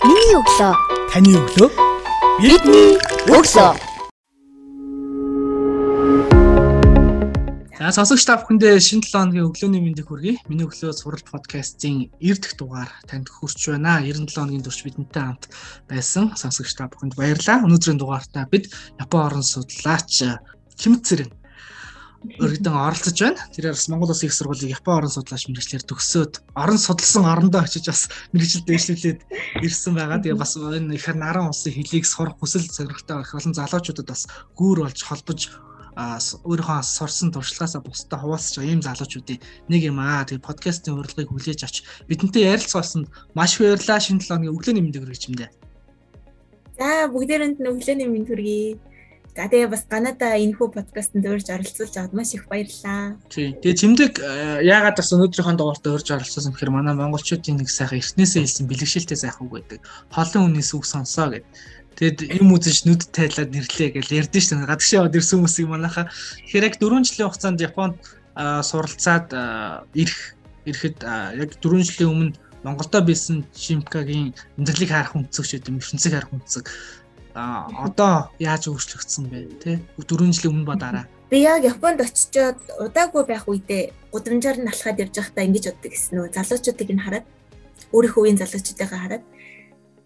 Миний өглөө. Таны өглөө. Бидний өглөө. За сонсогч та бүхэндээ шинэ 7 хоногийн өглөөний мэндийг хүргэе. Миний өглөө сурал подкастын 90 дахь дугаар танд хүрч байна. 97 хоногийн турш бидэнтэй хамт байсан сонсогч та бүхэнд баярлалаа. Өнөөдрийн дугаартаа бид Япон орон судлаач Кимцэрэн өргөдөн оролцож байна. Тэрээр бас Монгол Улсын их сургуулийн Япон орон судлаач мэрэгчлэр төгсөөд орон судалсан орондоо очиж бас мэрэгжил дэвшлүүлээд ирсэн байгаа. Тэгээ бас энэ их наран улсын хөлийг сурах хүсэл зоригтой их олон залуучуудад бас гүүр болж холбож өөрийнхөө сурсан туршлагаасаа бусдад хуваалцж байгаа ийм залуучуудын нэг юм аа. Тэгээ подкастын урилгыг хүлээж авч бидэнтэй ярилцсаасанд маш баярлалаа. Шинэ 7 өдрийн өглөөний мэндийг хүргэж юмдаа. За бүгдээрэнд нь өглөөний мэнд хүргэе. За тэгээ бас Канада энэхүү подкастт урьж оролцуулж аваад маш их баярлалаа. Тий. Тэгээ чимдэг яагаад бас өнөөдрийнхөө дугаартад урьж оролцсон гэхээр манай монголчуудын нэг сайхан эртнээсээ хэлсэн бэлгшээлтэй сайхан үг байдаг. Холын үнээс үг сонсоо гэдэг. Тэгэд юм үзэж нүд тайлаад нэрлээ гэж ярьдэн шүү дээ. Гадагшаа яваад ирсэн хүмүүсийг манайхаа тэгэхээр яг 4 жилийн хугацаанд Японд суралцаад ирэх ирэхэд яг 4 жилийн өмнө Монголдо байсан Шимкагийн амьдралыг харах үнцэг ч гэдэм ертөнцийг харах үнцэг одоо яаж өөрчлөгдсөн бэ те? 4 жилийн өмнө ба дараа би яг Японд очичоод удаагүй байх үедээ гудамжаар нь алхаад явж байхдаа ингэж боддог гэсэн нөө залуучуудыг нь хараад өөрийнхөө үеийн залуучуудыгаа хараад.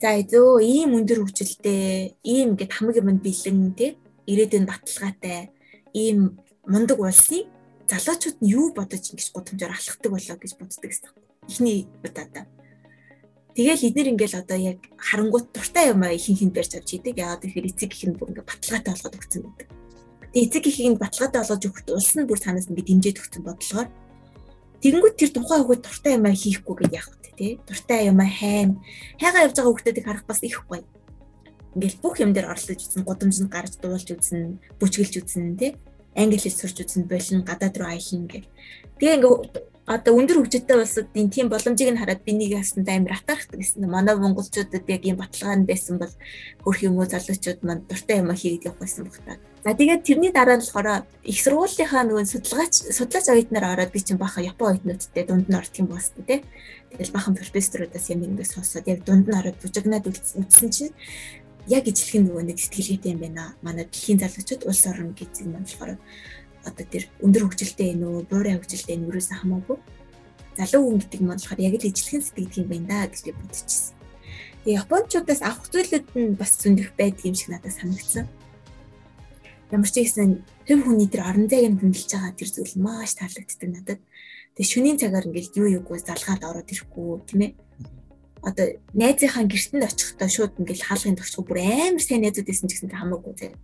За зөө ийм өндөр хөгжилтэй, ийм ингээд хамаг юмд бэлэн тий ирээдүйн баталгаатай ийм мундаг улсын залуучууд нь юу бодож ингэж гудамжаар алхдаг болоо гэж боддог гэсэн. Эхний удаадаа. Тэгэл эднэр ингээл одоо яг харангуут дуртай юм аа ихэнх нь барьж авч идэг. Яагаад тэгэхээр эцэг их нь бүр ингээд баталгаатай болгоод өгсөн гэдэг. Тэгээ эцэг ихийг баталгаатай болгож өгөхөд улс нь бүр танаас ингээд дэмжиж өгсөн бодлогоор Тэгэнгүүт тэр тухайн хүүхэд дуртай юм аа хийхгүй гэж яах вэ тий? Дуртай юм аа хайна. Хайгаа явж байгаа хүүхдүүдийг харах бас их гоё. Ингээл бүх юм дээр оролцож үзсэн, гудамжинд гарч дуулж үзсэн, бүжгэлж үзсэн тий? Англи хэл сурч үзсэн, болин гадаад руу аялна гэх. Тэгээ ингээ одоо өндөр хөгжөлтэй улсуудын тийм боломжийг нь хараад би нэг ясанд амар атархдаг гэсэн. Манай монголчуудад яг ийм баталгаан байсан бол хөрх юм уу залуучууд манд дуртай юм хийгээд явах байсан баг та. За тэгээд тэрний дараа нь болохоор их сургуулийнхаа нөгөө судалгаач судлаач оюутнаар ороод би чинь бахан Япон оюутнуудтай дунд нь ордог юм байна тэ. Тэгэл бахан профессорудаас юм ингэж сонсоод яг дунд нь ороод бужигнаад үзсэн чинь яг ижлэх нөгөө нэг сэтгэлгээтэй юм байна. Манай дэлхийн залуучууд улс орн гэж юм болохоор одоо тэр өндөр хөгжилтэй нөө буурай хөгжилтэй юусэн хамаагүй залуу хүн гэдэг нь болохоор яг л ижлэхэн сэтгэдэг юм байна да гэж би бодчихсон. Тэгээ японочдоос авах зүйлүүд нь бас зөндөх байдаг юм шиг надад санагдсан. Ямар ч гэсэн хэв хүний тэр орон зайг нь хөндлөж байгаа тэр зүйл маш таалагддаг надад. Тэгээ шөнийн цагаар ингээл юу юугүй залгаад ороод ирэхгүй тийм ээ. Одоо найзынхаа гэрт нь очихдоо шууд ингээл хаалгын тогтхоо бүр амар сайн найзууд байсан ч гэсэн хамаагүй заяа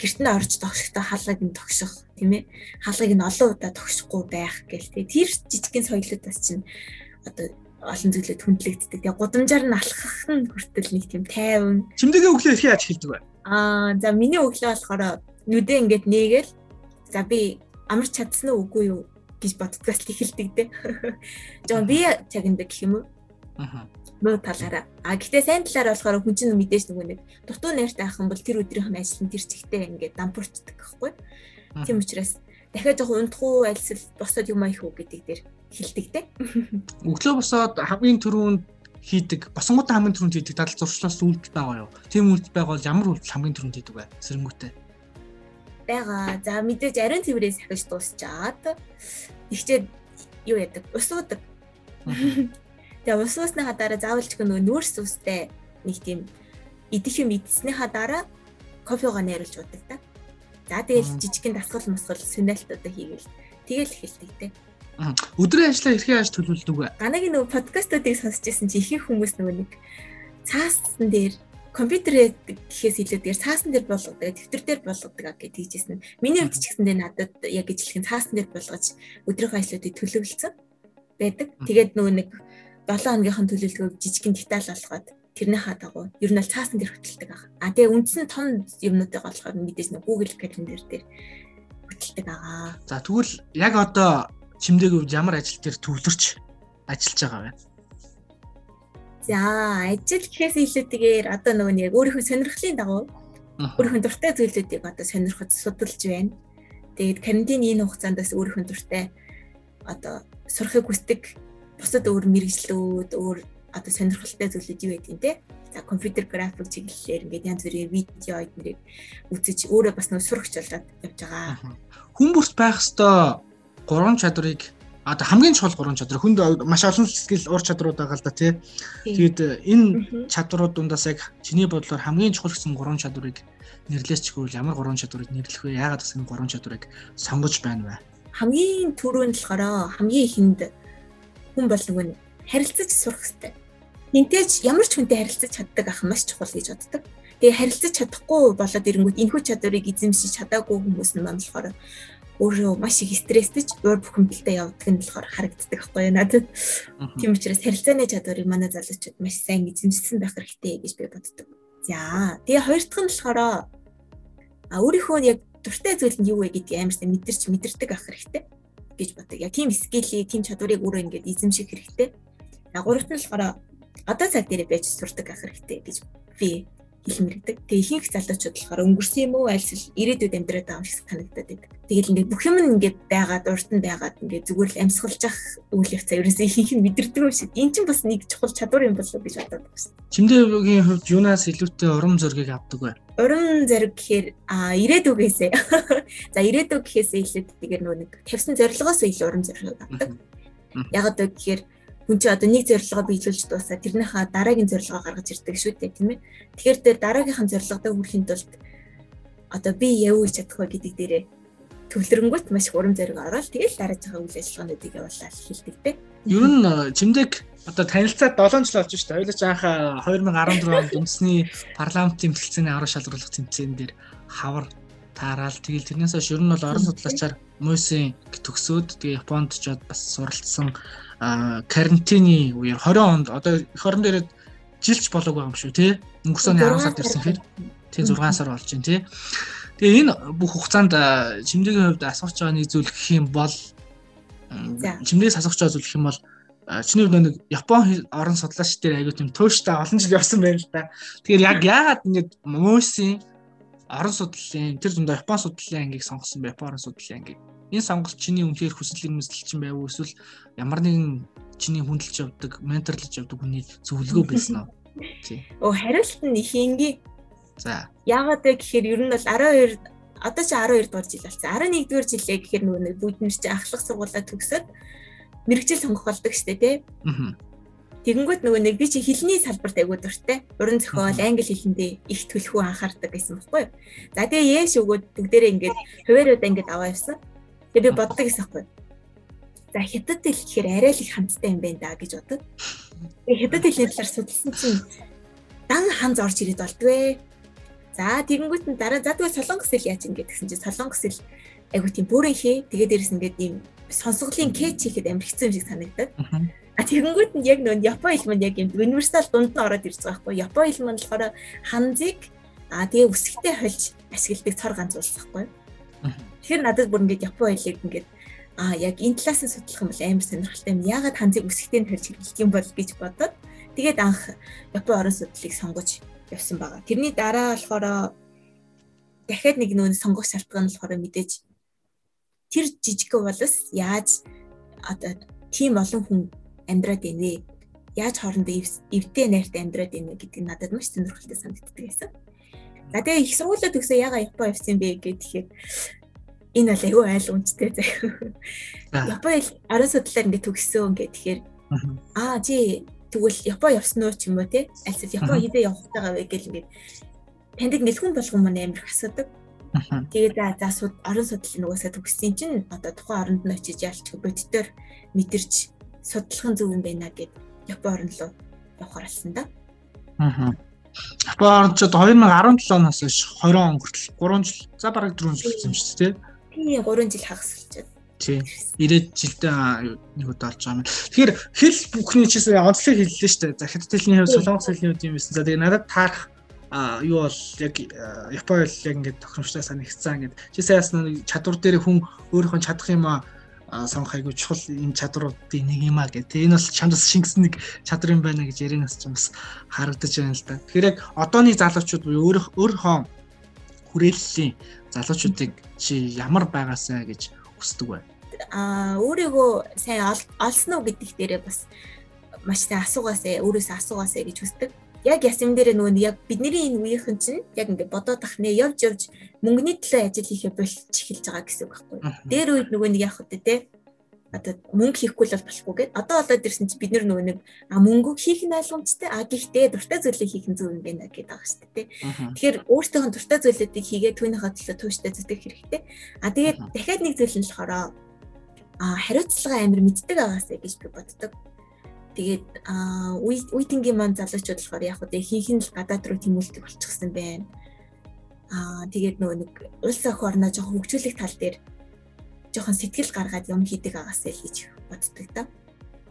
гэрт нь орж тогшихтой хаалгыг нь тогших тийм ээ хаалгыг нь олон удаа тогшихгүй байх гэл тий тэр жижигхэн соёлоодаас чинь одоо олон зүйлүүд хүндлэгддэг. Тэгээ гудамжаар нь алхах нь хүртэл нэг тийм тайван. Чимдэгийн өглөө их яаж хэлдэг вэ? Аа за миний өглөө болохоор нүдээ ингээд нээгээл за би амарч чадсан уу үгүй юу гэж боддгоос эхэлдэг дээ. Жоо би чагнадаг гэх юм уу? Аа муу талаараа. А гэтээ сайн талаараа болохоор хүн чинь мэдээж нөгөө нэг дутуу найртай ах юм бол тэр өдрийнх нь ажил нь тэр чигтээ ингээд дампуурчдаг гэхгүй. Тийм учраас дахиад жоохон унтахгүй альсэл босоод юм аих уу гэдэг дээр хилдэг те. Өглөө босоод хамгийн түрүүнд хийдэг босонгуудаа хамгийн түрүүнд хийдэг дадал зуршлаас үйлдэл байгаа юу? Тийм үйлдэл байгаа бол ямар үйлдэл хамгийн түрүүнд хийдэг вэ? Сэрэнгүүтээ. Бага. За мэдээж ариун цэврээс ахиж дуусчаад ихчээд юу яадаг? Ус уудаг. Тэгээ ус уусныхаа дараа заавал ч нөгөө нүүрс устай нэг тийм идэх юм идснийхаа дараа кофеогоо найруулж удаг та. За тэгэл жижигхэн дасгал мосгол сүнэлтүүдээ хийгээл тэгэл эхэлдэг те. Өдрийн ажлаа хэрхэн яаж төлөвлөдөг вэ? Ганагийн нөгөө подкастуудыг сонсч байсан чи ихэнх хүмүүс нөгөө нэг цаасан дээр компьютерээ гэхээс илүүгээр цаасан дээр болгодог, дэвтэр дээр болгодог гэж тийжсэн. Миний хувьд ч гэсэндээ надад яг ижлэхэн цаасан дээр болгож өдрийнхөө ажлуудыг төлөвлөсөн байдаг. Тэгээд нөгөө нэг 7 хоногийнхан төлөвлөгөөг жижигхэн деталь болгоод тэрнийхээ дагуу ер нь бол цаасан дээр хөтэлдэг ах. А тэгээ үндсэн том юмнуудыг болохоор мэдээж нэг Google Calendar дээр хөтэлдэг аа. За тэгвэл яг одоо чимдээг ямар ажил дээр төвлөрч ажиллаж байгаа вэ? За ажил гэхээс илүүтэйгээр одоо нөгөө нэг өөрийнхөө сонирхлын дагуу өөрийнхөө дуртай зүйлүүдийг одоо сонирхож судалж байна. Тэгээд карантины энэ хугацаанд бас өөрийнхөө дуртай одоо сурахыг хүсдэг бусад өөр мэрэгжлүүд өөр одоо сонирхолтой зүйлүүд юу байдгийг те. За компьютер график чиглэлээр ингээд янз бүрийн видео эднэрийг үзэж өөрөө бас нөө сурагч болоод явж байгаа. Хүмүүст байх ёстой гурван чадварыг одоо хамгийн чухал гурван чадвар хүнд маш олон скил ур чадрууд байгаа л да тий. Тэгээд э, энэ чадварууд дундаас яг чиний бодлоор хамгийн чухал гэсэн гурван чадварыг нэрлэж чигвэл ямар гурван чадварыг нэрлэх вэ? Яагаад бас энэ гурван чадварыг сонгож байна вэ? Хамгийн түрүүнд болохоор хамгийн ихэнд хүн бол нөгөө харилцаж сурах хэрэгтэй. Хинтээч ямар ч хүнтэй харилцаж чаддаг ах маш чухал гэж боддог. Тэгээ харилцаж чадахгүй болоод ирэнгүүт энэхүү чадварыг эзэмшиж чадаагүй хүмүүс нь болохоор өөрөө маш их стресстэйч уур бухимдалтай явдаг нь болохоор харагддаг байхгүй юу надад. Тийм учраас харилцааны чадварыг манай залуучууд маш сайн эзэмшсэн байх хэрэгтэй гэж би боддог. За тэгээ хоёр дахь нь болохоор а өөрийнхөө яг дуртай зүйл нь юу вэ гэдгийг амар сайн мэдэрч мэдэрдэг ах хэрэгтэй гэж боддог. Яг тийм скиллийг, тийм чадварыг өөрөө ингээд эзэмших хэрэгтэй. А гурав дахь нь болохоор одоо цаг дээр байж сурдаг ах хэрэгтэй гэж би хэлмэрдэг. Тэгээ ихэнх залуучууд болохоор өнгөрсөн юм уу альс ирээдүйд амьдраад байгаа юм шиг санагдаад байдаг. Тэгэл ингээд бүх юм ингээд байгаад урд нь байгаад ингээд зүгээр л амьсгалж явах үйл явцаа ерөөсөө ихэнх нь мэдэрдэг юм шиг. Энд чинь бас нэг чухал чадвар юм болов гэж бодоод байна. Чимдээгийн хувьд юунаас илүүтэй урам зориг авдаг вэ? Урам зориг гэхээр а ирээдүгээсээ. За ирээдүг гэхээсээ илүү тэгэхээр нөгөө нэг тавьсан зорилгоос илүү урам зориг авдаг. Яг одоо гэхээр хүн чи одоо нэг зорилгоо биелүүлж дуусаа тэрнийхээ дараагийн зорилгоо гаргаж ирдэг шүү дээ тийм ээ. Тэгэхээр тэр дараагийнхаа зорилгодоо хүрэхин тулд одоо би яв үйл чадах вэ гэдэг дээрээ төвлөрөнгөт маш их урам зориг ороод тэгэл дараагийн үйл ажиллагаануудыг явуулаад хэлдэг те. Ер нь э, чимдэг одоо танилцаад 7 жил болж шүү дээ. Хоёулаа анхаа 2014 онд үндэсний парламентын бэлтгэцээний аврал шалгаруулах тэмцээн дээр хавар таарал тэгэл тэрнээс хойш ер нь бол орон судлаачаар мөсөн төгсөөд тэгээ Японд ч бас суралцсан карантины үеэр 20 онд одоо эх орон дээрээ жилч болоог байгаа юм шүү тий. Өнгөрсөн оны 10 сард ирсэн хэрэг тий 6 сар болж байна тий. Тэгээ энэ бүх хугацаанд чимдээгийн хувьд асууж байгаа нэг зүйл гэх юм бол чимдээс асууж байгаа зүйл гэх юм бол чиний хувьд нэг Япон орон судлаач дээр аягүй тийм тууштай олон жил явсан байна л да. Тэгэхээр яг яагаад ингэж мөөсийн орон судлалын тэр дундаа Япон судлалын ангийг сонгосон бэ? Япон орон судлалын ангийг энэ сонголт чиний үнхээр хүсэл эрмэлзэл чинь байв уу эсвэл ямар нэгэн чиний хүндэлж явдаг, менторлж явдаг хүний зөвлөгөө байсан уу? Тий. Оо хариулт нь их ингийн. За. Яагаад вэ гэхээр ер нь бол 12 одоо чи 12 дугаар жил болсон. 11 дугаар жилээ гэхээр нөгөө нэг чи ахлах сургуулаа төгсөөд мэрэгжил сонгох болдог штэ тий. Аа. Тэгэнгүүт нөгөө нэг би чи хэлний салбарт айгуу дуртай. Уран зохиол, англи хэлэндээ их төлхөө анхаардаг байхгүй юу? За тэгээ яэш өгөөд бүгдээрээ ингээд хувааруудаа ингээд аваа явсан. Тэгээ би боддог гэсэн хэрэг. За хятад хэл гэхээр арай л их хамттай юм байна да гэж бодод. Тэгээ хятад хэлний талаар судалсан чинь дан ханз орж ирээд болдгоо. За тэгэнгүүт нь дараа за тэгвэл солонгос хэл яаж ингэ гэсэн чинь солонгос хэл айгу тийм бүрэн хээ. Тэгээ дээрэс ингээд ийм сонсголын кэч хийхэд амар хэцүү юм шиг санагдаад. А тэгэнгүүт нь яг нөө Япон хэл мань яг юм универсал дунд нь ороод ирж байгаа байхгүй. Япон хэл мань болохоор ханзыг а тэгээ үсгтэй хольж ашигладаг цор ганц улс байхгүй. Тэгэхээр надад бүр ингээд Япон хэлийг ингээд а яг энэ талаас нь судлах юм бол амар сонирхолтой юм. Яагаад ханзыг үсгтийн төрж хэлдэг юм бол гэж бодоод тэгээд анх Япон орон судлалыг сонгож явсан байгаа. Тэрний дараа болохоор дахиад нэг нөө сонгох шалтгаан болохоор мэдээж тэр жижиг болос яаж одоо тийм олон хүн амьдраад байна вэ? Яаж хоорондоо эвтэй найртай амьдраад байна гэдэг нь надад маш сонирхолтой санагддаг байсан. За тэгээ их сургуулаа төгсөө ягаа Япон явсан бэ гэхээр энэ бол айгүй айл үнцтэй заяа. Япон орон судлаар ингээд төгссөн ингээд тэгэхээр аа чи тэгвэл Япон явсан уу ч юм уу те альсэл Япон хизээ явах байгаа вэ гэл ингээд таньдаг нэлхэн болгон маань амар их асуудаг. Тэгээд за за орон судлалын угаасаа төгссөн чинь одоо тухайн оронд нь очиж ялч бодтоор мэдэрч судлах нь зөв юм байна гэд Япон орн руу явахаар болсон да. Аа. Япон орнд ч 2017 оноос хойш 20 он хүртэл 3 жил за бараг 4 жил болсон шүү дээ. Тийм 3 жил хагасчаад. Тийм. 90 жилдээ нэг удаа олж байгаа юм. Тэгэхээр хэл бүхний чийсэн онцлог хэллээ шүү дээ. За хятад хэлний хувьд солонгос хэлний хувьд юм байсан. За тэгээ надад таарах а юу бол яг Япон хэл яг ингээд тохиромжтой санагдсан ингээд чи саяас нэг чадвар дээр хүн өөрийнхөө чадах юм а сонгох айгүй чухал энэ чадруудын нэг юм а гэх. Энэ бол чамд бас шингэсэн нэг чадвар юм байна гэж ярианаас ч бас харагдаж байна л да. Тэгэхээр яг одооний залуучууд буюу өөрийнхөө хүрээллийн залуучуудыг чи ямар байгаасаа гэж хүсдэг вэ? Аа өөрийгөө сайн олсон уу гэдэг дээрээ бас маш сайн асуугаасаа өөрөөсөө асуугаасаа гэж хүсдэг. Яг ясэм дээр нөгөө яг бидний энэ үеийнхэн чинь яг ингээд бодоод ах нэ явж явж мөнгөний төлөө ажил хийхэ болчих эхэлж байгаа гэсэн үг байхгүй. Дээр үед нөгөө нэг явах хөтэ те одоо мөнгө хийхгүй л болохгүй гэд одоо болоод ирсэн чи бид нөгөө нэг а мөнгө хийх нь ойлгомжтой а гэхдээ дуртай зүйлээ хийх нь зөв юм байна гэдэг байгаа шүү дээ. Тэгэхээр өөртөөх нь дуртай зүйлүүдийг хийгээд түүнийхээ төлөө тууштай зүтгэх хэрэгтэй. А тэгээд дахиад нэг зүйл нь болохоор а хариуцлага амир мэддэг агаасаа гэж би боддог. Тэгээд үеийнгийн маань залуучууд болохоор яг үгүй хийх нь л гадаад руу тэмүүлдэг болчихсон байна. Аа тэгээд нөгөө нэг улс орноо жоохон хөгжүүлэх тал дээр жоохон сэтгэл гаргаад юм хийдэг агаасаа л гэж боддог да.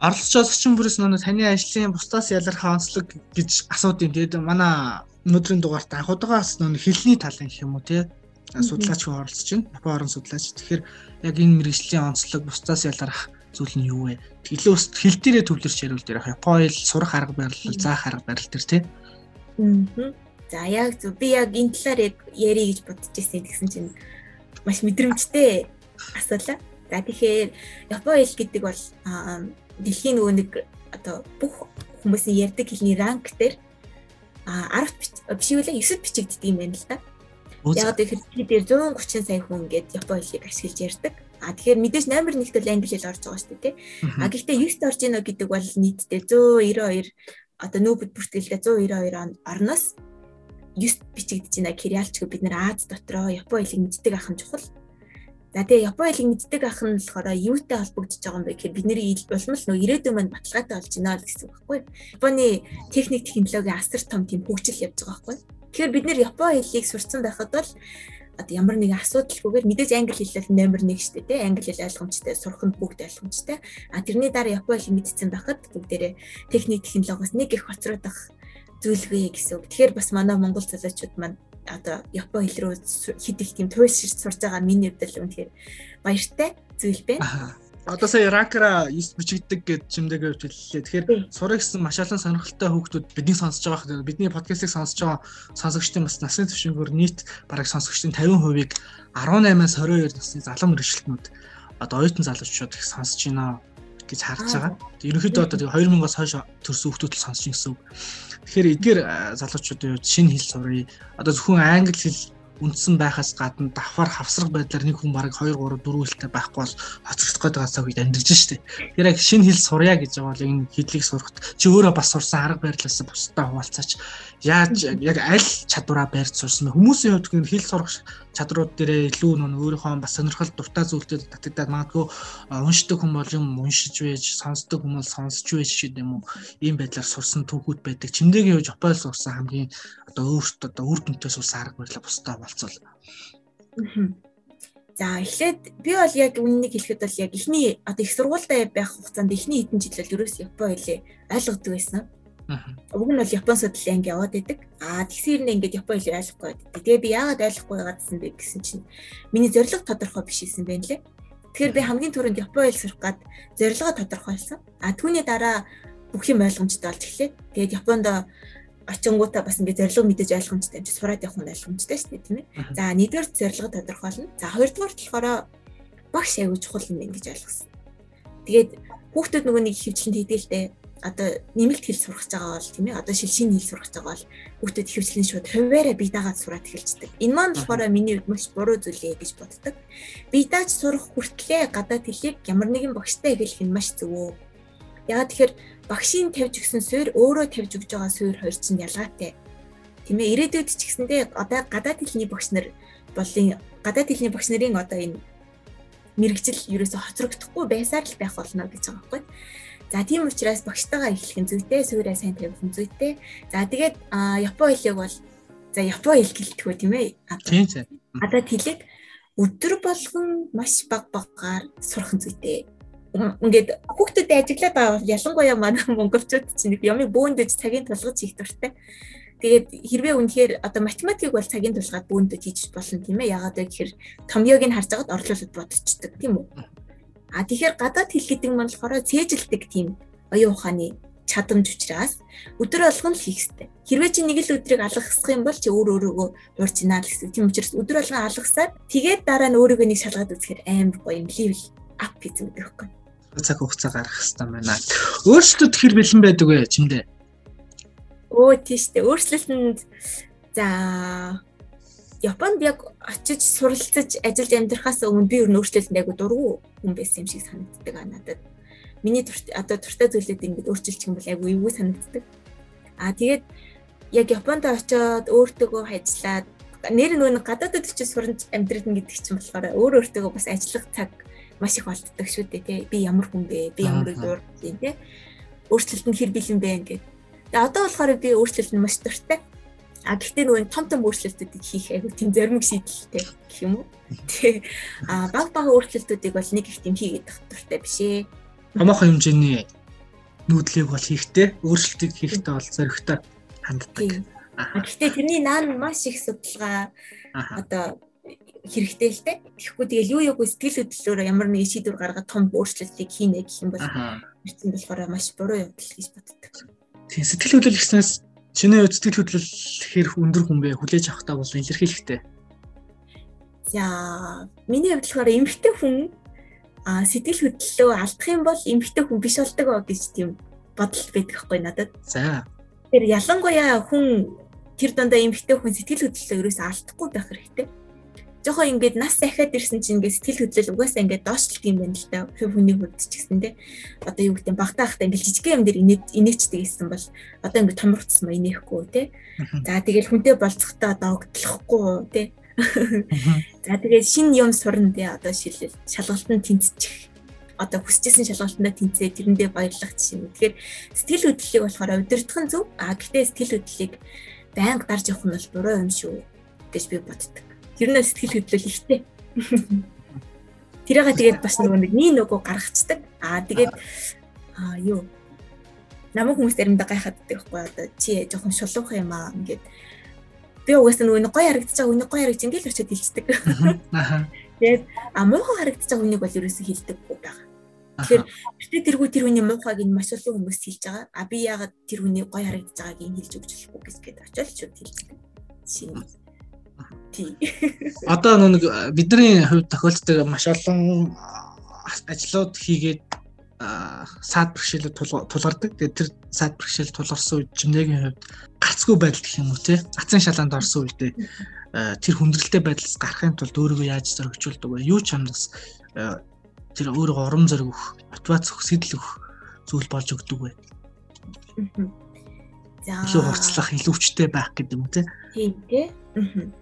Оролцож орчин бүрээс нөгөө таны ажлын бусдаас ялгарх онцлог гэж асуудیں۔ Тэгээд манай өнөөдрийн дугаарт анх удаагаас нөгөө хэлний талын юм уу тий судлаач хүн оролцож байна. Япон орон судлаач. Тэгэхээр яг энэ мэрэгжлийн онцлог бусдаас ялгарх зүйл нь юу вэ? Илүү хэл дээрээ төвлөрч яриул дээр Япон хэл сурах арга барил, заах арга барил төр тий. Аа. За яг зөв би яг энэ талаар яг ярих гэж бодож ирсэн гэсэн чинь маш мэдрэмжтэй асуулаа. За тэгэхээр Япон хэл гэдэг бол дэлхийн нөгөө нэг одоо бүх хүмүүсийн ярьдаг хэлний ранк дээр 10 бишүүлээ 9-д бичигддэг юм байна л да. Яг тэгэхээр тэр 130 сая хүн ингээд Япон хэлийг ашиглаж ярьдаг. А тэгэхээр мэдээж номер нэгт бол англи хэл орж байгаа шүү дээ. А гэхдээ 9-т орж ийнө гэдэг бол нийтдээ 192 одоо нүүбэд бүртгэлтэй 192 орноос 9 бичигдэж байна. Кирялчгүй бид нэр Аз дотроо Япон хэлийг мэддэг ахын чухал. За тэгээ Япон хэлийг мэддэг ах нь болохоор юутай холбогдож байгаа юм бэ гэхээр бидний улам л нөө ирээдүйн маань баталгаатай болж байна л гэсэн үг байхгүй. Японы техник технологийн асар том тийм хөгжил явж байгаа байхгүй. Тэгэхээр бид нэр Япон хэлийг сурцсан байхад бол одоо ямар нэгэн асуудалгүйгээр мэдээж англи хэлэл номер 1 шүү дээ тий англи хэл ойлгомжтой сурах нь бүгд ойлгомжтой а тэрний дараа япон хэл мэдсэн байхад бүгдээрээ техник технологиос нэг их хоцрогдох зүйлгүй гэсэн үг. Тэгэхээр бас манай монгол залуучууд маань одоо япон хэл рүү их тийм туйлширч сурж байгаа миний хувьд л үнэхээр баяртай зүйл байна. Одоо сая ранкера 9 бичигддэг гэж чимдээг хэллээ. Тэгэхээр сурах гэсэн маш олон сонирхолтой хүүхдүүд бидний сонсож байгаа бидний подкастыг сонсож байгаа сонсогчдын бас насны түвшингөөр нийт бараг сонсогчдын 50%-ийг 18-аас 22 насны залуу мэрэгчлэтнүүд одоо оюутан залуучууд их сонсож байна гэж харж байгаа. Ерөнхийдөө одоо 2000-аас хойш төрсэн хүүхдүүд л сонсож гэсэн үг. Тэгэхээр эдгээр залуучуудын хувьд шинэ хэл сурыг одоо зөвхөн англи хэл үндсэн байхаас гадна давхар хавсрах байдлаар нэг хүн бараг 2 3 4 хэлтэй байхгүй бол гээд байгаа цаг үед амьдарч штэ. Тэгэхээр яг шинэ хэл сурья гэж байгаа бол энэ хэллийг сурахт чи өөрөө бас сурсан арга барилаас бусдаа хуваалцаач яаж яг аль чадвараа барьж сурсан бэ? Хүмүүсийн хувьд хэл сурах чадрууд дээрээ илүү нөө өөрийнхөө бас сонирхол дуртай зүйлдэд татагдаад магадгүй уншдаг хүн бол юм уншиж байж, сонсдог хүн бол сонсч байж гэдэг юм уу? Ийм байдлаар сурсан түүхүүд байдаг. Чимдээгийн хувьд Японд сурсан хамгийн одоо өөртөө одоо үр дүнтэй сурсан арга барилаа бусдаа болцвол. За эхлээд би бол яг үннийг хэлэхэд бол яг эхний одоо их сургуультай байх хугацаанд эхний хэдэн жил бол ерөөс Япон хэлээ ойлгодог байсан. Уг нь бол Япон судлалын анги яваад байдаг. Аа тэгсээр нь ингээд Япон хэлийг ойлгохгүй байдаг. Тэгээ би яагаад ойлгохгүй байгаадсан бэ гэсэн чинь миний зорилго тодорхой биш байсан байна лээ. Тэгэхээр би хамгийн түрүүнд Япон хэл сурах гад зорилгоо тодорхойлсон. А түүний дараа бүх юм ойлгомжтой болж эхлэв. Тэгээд Японд очингуудаа бас ингээд зорилго мэдээж ойлгомжтой юм чи сураад явах нь ойлгомжтой шүү дээ тийм ээ. За нэгдүгээр зорилго тодорхойлно. За хоёрдугаар болохоор багш аягүй чухал юм байна гэж ойлгосон. Тэгээд хүүхдүүд нөгөө нэг хөвчлөнд дээ. Одоо нэмэлт хэл сурах гэж байгаа бол тийм ээ. Одоо шилшийн хэл сурах гэж байгаа бол хүүхдүүд хөвчлэн шууд хуваараа бие дагаад сураад эхэлждэг. Энэ маань болохоор миний хувьд маш буруу зүйл ээ гэж боддог. Бие дааж сурах хүртлээр гадаад хэлийг ямар нэгэн багштай хэлэх нь маш зөв. Ягаад тэгэхээр багшийн тавьж өгсөн суурь өөрөө тавьж өгж байгаа суурь хоёр чинь ялгаатай. Тийм ээ ирээдүйд ч гэсэндээ одоо гадаад хэлний багш нар болын гадаад хэлний багш нарын одоо энэ мэрэгжил ерөөсө хоцрогдохгүй байсаар л байх болно гэж байгаа байхгүй. За тийм учраас багштайгаа эхлэх нь зүйтэй, суурьаа сайн тавих нь зүйтэй. За тэгээд япон хэлийг бол за япон хэл гэлтгүү тийм ээ. Тийм тийм. Гадаад хэлийг өдөр болгон маш баг багаар сурах нь зүйтэй ингээд хүүхдүүдэд ажиглаад байгаа ялангуяа манай монголчууд чинь ямыг бөөндөж цагийн тулгаж хийх дуртай. Тэгээд хэрвээ үнэхээр одоо математикийг бол цагийн тулгаад бөөндөж хийж болно тийм ээ. Ягаад гэхээр томьёог нь харж агаад орлуулад бодчихдаг тийм үү. А тэгэхээр гадаад хэл гэдэг нь болохоор цээжилдэг тийм оюун ухааны чадамж учраас өдөр болгон л хийх хэрэгтэй. Хэрвээ чи нэг л өдрийг алгасах юм бол чи өөр өөрөөгөө хуурчинаа л гэсэн. Тийм учраас өдөр болгон алгасаад тэгээд дараа нь өөрийгөө нэг шалгаад үзэхээр амар гоё юм левел ап гэдэг байхгүй. Цаг хугацаа гаргах хэрэгтэй байна. Өөрсдөд хэр бэлэн байдаг вэ чимдээ? Өө тийш үү. Өөрчлөлтөнд за Японд яг очиж суралцаж ажиллаж амьдрахаас өмнө би нь өөрчлөлтөнд айгу дургу хүн байсан юм шиг санагддаг а надад. Миний одоо туртай зүйлүүд ингэж өөрчилчих юм бол айгу эвгүй санагддаг. Аа тэгээд яг Японд очиод өөртөөгөө ажиллаад нэр нөгөө гадаадд очиж сурч амьдрын гэдэг чинь болохоор өөр өөртөөгөө бас ажиллах цаг маш их болддог шүү дээ тий. Би ямар хүн бэ? Би ямар өөр юм тий. Өөрчлөлтөнд хэр бэлэн бэ ингээд. Тэгээ одоо болохоор би өөрчлөлтөнд маш дуртай. А гэхдээ нөгөө том том өөрчлөлтүүдийг хийх айгүй тийм зоримог шийдэлтэй гэх юм уу. Тэгээ а баг баг өөрчлөлтүүдийг бол нэг их тийм хийгээд дуртай биш ээ. Томоохон хэмжээний нүүдлийг бол хийхдээ өөрчлөлтийг хийхдээ бол зоригтой ханддаг. Гэхдээ тэрний наан маш их судалгаа одоо хэрэгтэй л дээ. Тэгэхгүй тэгэл юу юугүй сэтгэл хөдлөлөөр ямар нэг шийдвэр гаргаад том өөрчлөлтийг хийнэ гэх юм бол эрдэн болохоор маш буруу явдал гэж боддог. Тийм сэтгэл хөдлөл гэснээс чиний сэтгэл хөдлөл хэр өндөр хүн бэ? Хүлээж авахтаа бол илэрхийлэхтэй. За миний хувьд болохоор эмгтэй хүн а сэтгэл хөдлөлөө алдах юм бол эмгтэй хүн биш болдог гэж тийм бодол байдаг хгүй надад. За. Тэр ялангуяа хүн тэр дандаа эмгтэй хүн сэтгэл хөдлөлөө ерөөсөө алдахгүй байх хэрэгтэй жоохон ингээд нас дахиад ирсэн чинь ингээд сэтгэл хөдлөл угаасаа ингээд доошлт юм байна л да. Хөв хүний хувьд ч гэсэн те. Одоо юу гэдэг багтаахтай ингээд жижигхэн юм дээр инээчдэг гэсэн бол одоо ингээд томрогдсон ба инехгүй те. За тэгэл хүнтэй болцохдоо догтлохгүй те. За тэгээд шин юм сурна те. Одоо шилэл шалгалтанд тэнцчих одоо хүсчихсэн шалгалтандаа тэнцээ тэрэндээ баярлах жишээ нь. Тэгэхээр сэтгэл хөдлөлийг болохоор удирдах нь зөв. А гэхдээ сэтгэл хөдлөлийг байнга дарж явах нь бол буруу юм шүү гэж би боддог. Тэр нь сэтгэл хөдлөл ихтэй. Тэрээгээ тэгээд бас нөгөө нэг нэг нөгөө гаргацдаг. Аа тэгээд аа юу намайг хүмүүс заримдаа гайхаад байдаг байхгүй одоо чи жоохон шулуух юм аа ингээд би угаасаа нөгөө гоё харагдаж байгаа үнийг гоё харагдаж ингээд л очиод хэлцдэг. Тэгээд а муухай харагдаж байгаа үнийг бол ерөөсөө хэлдэггүй байгаа. Тэгэхээр гэтээ тэргүй тэр хүний муухайг нь маш олон хүмүүс хэлж байгаа. А би яагаад тэр хүний гоё харагдаж байгааг нь хэлж өгч болохгүй гэж гээд очиод шууд хэлдэг. Шинэ тий. Одоо нэг бидний хувьд тохиолддог маш олон ажлууд хийгээд саад бэрхшээлд тулгардаг. Тэгээд тэр саад бэрхшээл тулгарсан үед жимнэгийн хувьд гацгүй байдал гэх юм уу те. Гацын шалаанд орсон үедээ тэр хүндрэлтэй байдлаас гарахын тулд өөрийгөө яаж зоригжуулдаг вэ? Юу ч хамнаас тэр өөрийгөө урам зориг өгөх, мотивац өгөх, сэтэл өгөх зүйл болж өгдөг вэ? За. Илүү хурцлах, илүү хүчтэй байх гэдэг юм те. Тийм те. Аа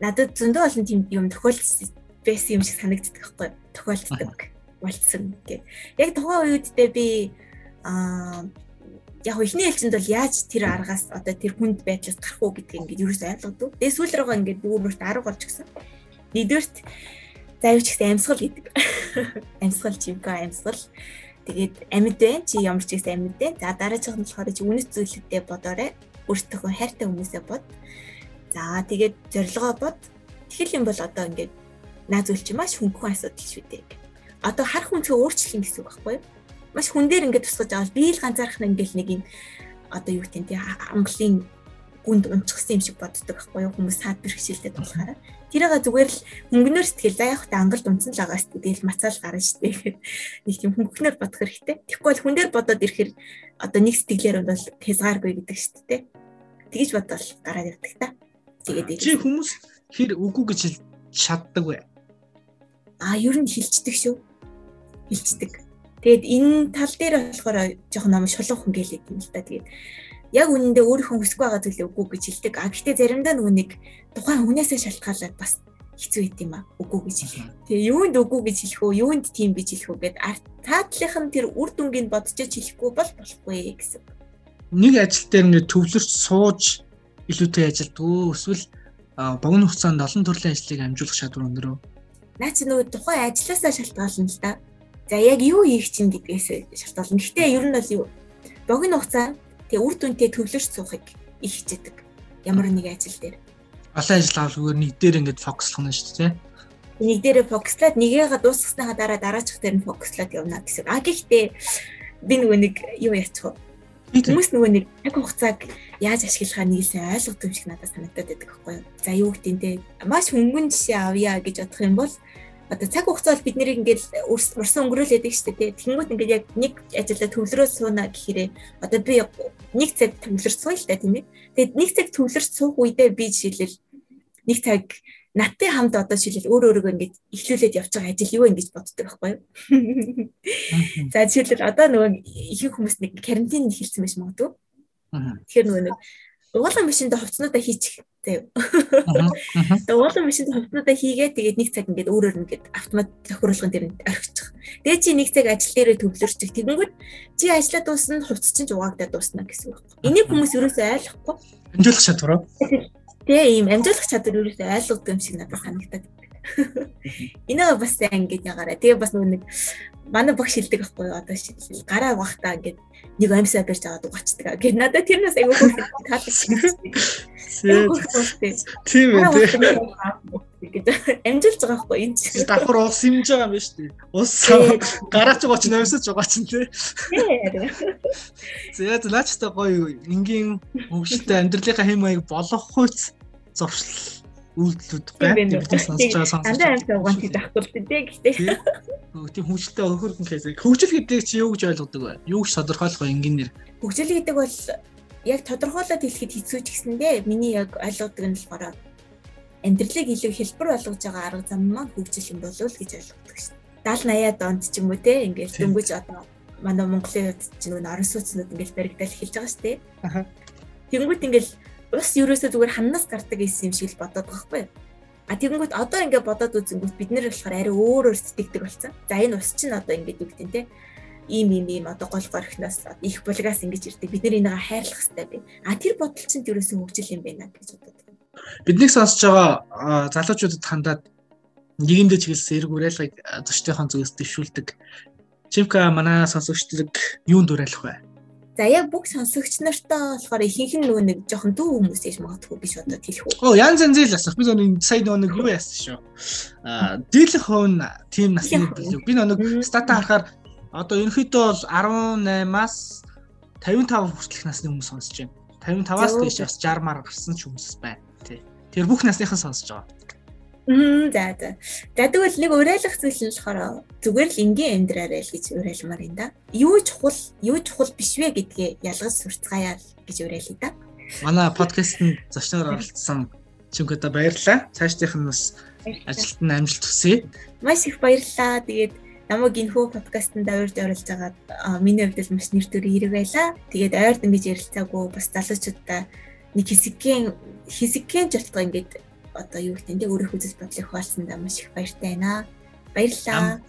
надад зөндөө олон тийм юм тохиолдсон байсан юм шиг санагддаг байхгүй тохиолддог болцсон гэх. Яг тухайн үедээ би аа яг ихний ээлжинд бол яаж тэр аргаас одоо тэр хүнд байдлаас гарах уу гэдгийг ингээд юу ч ойлгодог. Тэгээ сүүл рүүгээ ингээд дүүрмөрт арга болж гисэн. Нэгдүгээрт заавч гэсэн амьсгал гэдэг. Амьсгал чимка амьсгал. Тэгээд амьд байна. Чи ямар ч гэсэн амьд байна. За дараачих нь болохоор чи үнэт зүйлүүдэд бодоорой. Өөртөө хайртай хүмүүсээ бод. За тэгээд зорилгоо бод. Тэгэл юм бол одоо ингээд наад зүйл чи маш хөнгөн асуудал шүү дээ. Одоо харах үнцээ өөрчлөх гэсэн үг байхгүй юу? Маш хүн дээр ингээд тусгаж байгаа би л ганцаарх нь ингээд нэг юм одоо юу гэдэг нь амглын гүнд унцгсан юм шиг боддог байхгүй юу? Хүмүүс саад бэрхшээлтэй болохоор. Тэрийг зүгээр л хөнгөнөр сэтгэл за яг та ангалд унцсан л байгаа шүү дээ. Тэгэл мацаал гарна шүү дээ гэхэд нэг тийм хөнгөнөр бодох хэрэгтэй. Тэгэхгүй бол хүн дээр бодоод ирэхээр одоо нэг сэтгэлээр бол хязгааргүй гэдэг шүү дээ. Тэгэж бодвол гараад ирдэг та. Тэгээд чи хүмүүс хэр үгүй гэж шатдаг вэ? А ер нь хилчдэг шүү. Хилчдэг. Тэгээд энэ тал дээр болохоор жоохон ном шулуун хүн гэлээд юм л та. Тэгээд яг үнэндээ өөрийнхөө хүсэж байгаа зүйлээ үгүй гэж хэлдэг. А гэхдээ заримдаа нөгөө нэг тухайн хүнээсээ шалтгаалаад бас хэцүү байт юм а үгүй гэж хэлэх. Тэгээ юунд үгүй гэж хэлэх үү, юунд тийм гэж хэлэх үү гэд таатлынх нь тэр үр дүнгийг бодож хэлэхгүй бол болохгүй гэсэн. Нэг ажил дээр нэ төвлөрч сууж илүүтэй ажилддаг эсвэл богино хугацаанд олон төрлийн ажлыг амжуулах шаардлага өндөр үү? Наа чи нөгөө тухайн ажлаасаа шалтгаална л да. За яг юу хийх чинь гэдгээс шалтгаална. Гэхдээ ер нь бол юу богино хугацаанд тэгээ үр дүнтэй төвлөрч суухыг их хичээдэг. Ямар нэг ажил дээр. Олон ажил авалгүйгээр нэг дээр ингээд фокуслах нь шүү дээ. Нэг дээрээ фокуслаад нэгээгээ дуусгасныхаа дараа дараачих дээр нь фокуслаад явна гэсэн. А гэхдээ би нөгөө нэг юу яачих вэ? Хүмүүс нөгөө нэг яг хугацааг яаж ашиглахаа нийлсэн ойлгодог юм шиг надад санагдаад байдаг байхгүй юу. За юу те маш хөнгөн жишээ авъя гэж бодох юм бол одоо цаг хугацаа бол бид нэрийг ингээд урсан өнгөрөөл яадаг шүү дээ. Тэнгүүт ингээд яг нэг ажиллаа төвлөрөө сууна гэхээрээ одоо би нэг цаг төвлөрч сууя л да тийм ээ. Тэгээд нэг цаг төвлөрч суух үедээ би жишээлбэл нэг цаг надтай хамт одоо жишээлбэл өөр өөргөө ингээд ихлүүлээд явж байгаа ажил юу ингэж боддог байхгүй юу? За жишээлбэл одоо нөгөө ихэнх хүмүүс нэг карантин хэлсэн байж магадгүй. Тэгэхээр нөгөө нэг уулан машинд хувцснуудаа хийчих заяа. Тэгээ уулан машинд хувцснуудаа хийгээд тэгээд нэг цаг ингээд өөрөөр ингээд автомат тохируулгын дээр орхичих. Тэгээ чи нэг цаг ажил дээрээ төвлөрчих. Тэгэнгүүт чи ажиллаа дуусна хувцс чинь жугаагдаад дуусна гэсэн үг. Энийг хүмүүс ерөөсөө ойлгохгүй. Амжуулах чадвар уу? Тэгээ ийм амжуулах чадвар ерөөсөө ойлгодог юм шиг надад санагдаад. Энийг бас сайн ингэж ягаараа. Тэгээ бас нэг манай багш хэлдэг байхгүй одоо шийдэл гараа угаахтаа ингээд нэг амьсаа барьж аваад угаачдаг. Гэт надад тэрнээс аягүй хөө таалагдсан. Тийм ээ. Гэт амжилж байгаа байхгүй энэ чинь. Давхар уус хэмж байгаа юм байна шүү дээ. Ус гараач угаач нөөсөж угаач нь тий. Зээ зэлаач та гоё энгийн өвчтэй амьдралынхаа хэм маяг болох хүйц зуршил үйлдэлүүд байна. Бидний сонсож байгаа сонсож. Дандаа амьсаа угаан тийм байхгүй л дээ гэхдээ. Тийм хүчтэй өхөрхөн кейс. Хөгжил гэдэг чи юу гэж ойлгодог вэ? Юу гэж тодорхойлох вэ энгийнээр? Хөгжил гэдэг бол яг тодорхойлоод хэлэхэд хэцүү ч гэсэндээ миний яг ойлгодог нь болохоор амьдралыг илүү хэлбэр болгож байгаа арга зам маань хөгжил юм болов уу гэж ойлгодог шин. 70 80-аад онд ч юм уу те ингээл дөнгөж одоо манай Монголын үед ч нүүн орон сууцнууд ингээл баригдал эхэлж байгаа шүү дээ. Аха. Тэнгүүт ингээл ус ерөөсөө зүгээр ханнаас гардаг гэсэн юм шиг л бодоод байгаа байхгүй юу? А тэгэнгүүт одоо ингээд бодоод үзэнгүүт бид нэр болохоор арай өөрөөр сэтгэдэг болсон. За энэ ус чинь одоо ингээд гэдэг те ийм ийм ийм одоо гол горхноос их булгаас ингэж ирдэг. Бид нэр энийг хайрлах хэрэгтэй би. А тэр бодол чинь ерөөсөө хөгжил юм байна гэж бодод. Бидний сонсож байгаа залуучуудад хандаад нэгэндээ чиглэсэн эрг уриалгыг зочдынхон зүгээс дэвшүүлдэг. Чимка манай сонсогчдод юунд уриалах вэ? За яг бүх сонсогч нартаа болохоор ихэнх нь нөгөө нэг жоохон дүү хүмүүс ээж магадгүй биш одоо хэлэх үү. Оо янз янз л асах. Би нөгөө сая нөгөө нэг юу яасан шүү. Аа дийлэх хувь тийм насны билүү. Би нөгөө стата харахаар одоо ерөнхийдөө бол 18-аас 55 хүртэлх насны хүмүүс сонсож байна. 55-аас дээш бас 60 мар гарсан ч хүмүүс байна. Тий. Тэр бүх насныхан сонсож байгаа. Мм за за. За тэгвэл нэг уриалах зүйл нь болохоор зүгээр л энгийн амьдраарай л гэж уриалмаар юм да. Юу чухал, юу чухал биш вэ гэдгээ ялгаж сурцгаая л гэж уриалъя да. Манай подкастт зочноор оролцсон Чүнкэта баярлалаа. Цаашдынх нь бас ажилд нь амжилт хүсье. Маш их баярлалаа. Тэгээд намайг энэхүү подкастт давирж оролцож байгаад миний хувьд маш нэр төр хэрэг байлаа. Тэгээд ойрд ингэж ярилцаагүй бас залуучуудаа нэг хэсэгхэн хэсэгхэн жолтго ингэж одоо юу гэдэг нь өөрийнхөө үзэл бодлыг хуваалцсандаа маш их баяртай байна. Баярлалаа.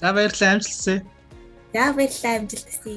За баярлалаа амжилтсэ. За баярлалаа амжилтсэ.